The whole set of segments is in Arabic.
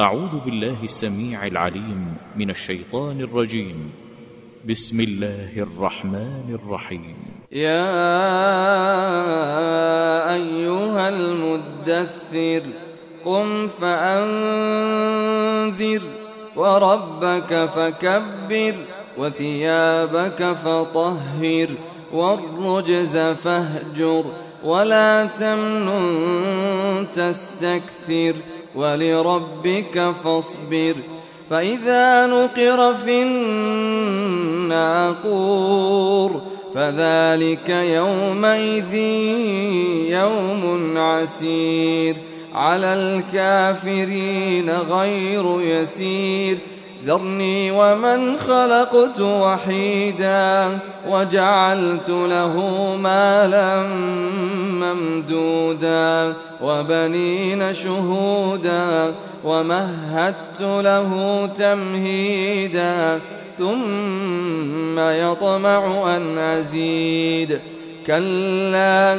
أعوذ بالله السميع العليم من الشيطان الرجيم. بسم الله الرحمن الرحيم. يا أيها المدثر قم فأنذر وربك فكبر وثيابك فطهر والرجز فاهجر ولا تمنن تستكثر. ولربك فاصبر فإذا نقر في الناقور فذلك يومئذ يوم عسير على الكافرين غير يسير ذرني ومن خلقت وحيدا وجعلت له مالا ممدودا وبنين شهودا ومهدت له تمهيدا ثم يطمع أن أزيد. كلا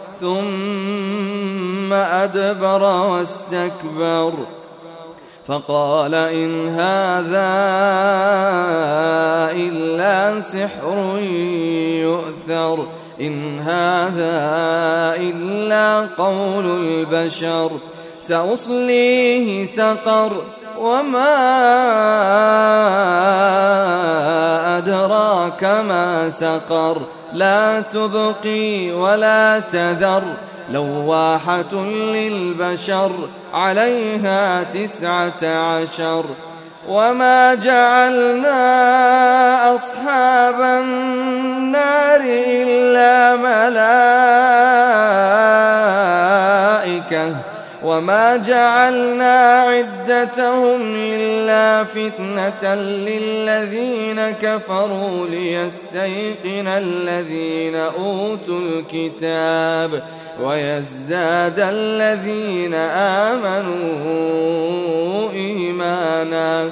ثم أدبر واستكبر فقال إن هذا إلا سحر يؤثر إن هذا إلا قول البشر سأصليه سقر وما أدراك ما سقر. لا تبقي ولا تذر. لواحة للبشر عليها تسعة عشر. وما جعلنا أصحاب النار وما جعلنا عدتهم إلا فتنة للذين كفروا ليستيقن الذين أوتوا الكتاب ويزداد الذين آمنوا إيمانا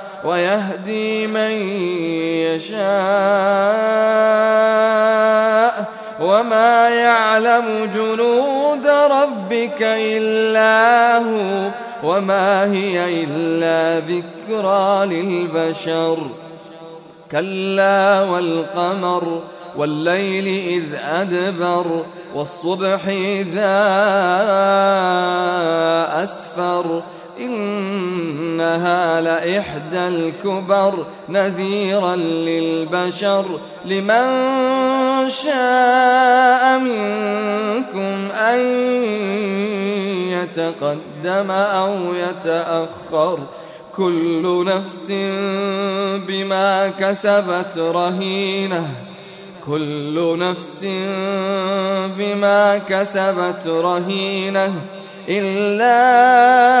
ويهدي من يشاء وما يعلم جنود ربك إلا هو وما هي إلا ذكرى للبشر. كلا والقمر والليل إذ أدبر والصبح إذا أسفر إنها لإحدى الكبر نذيرا للبشر. لمن شاء منكم أن يتقدم أو يتأخر. كل نفس بما كسبت رهينة. كل نفس بما كسبت رهينة. إلا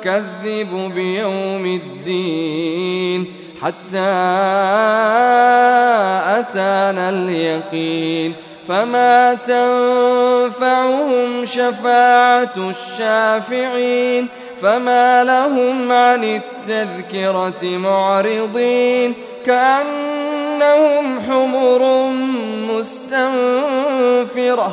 نكذب بيوم الدين حتى أتانا اليقين فما تنفعهم شفاعة الشافعين فما لهم عن التذكرة معرضين كأنهم حمر مستنفرة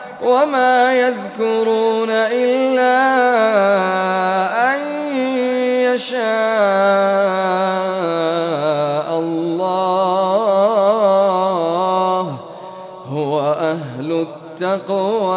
وما يذكرون إلا أن يشاء الله. هو أهل التقوى.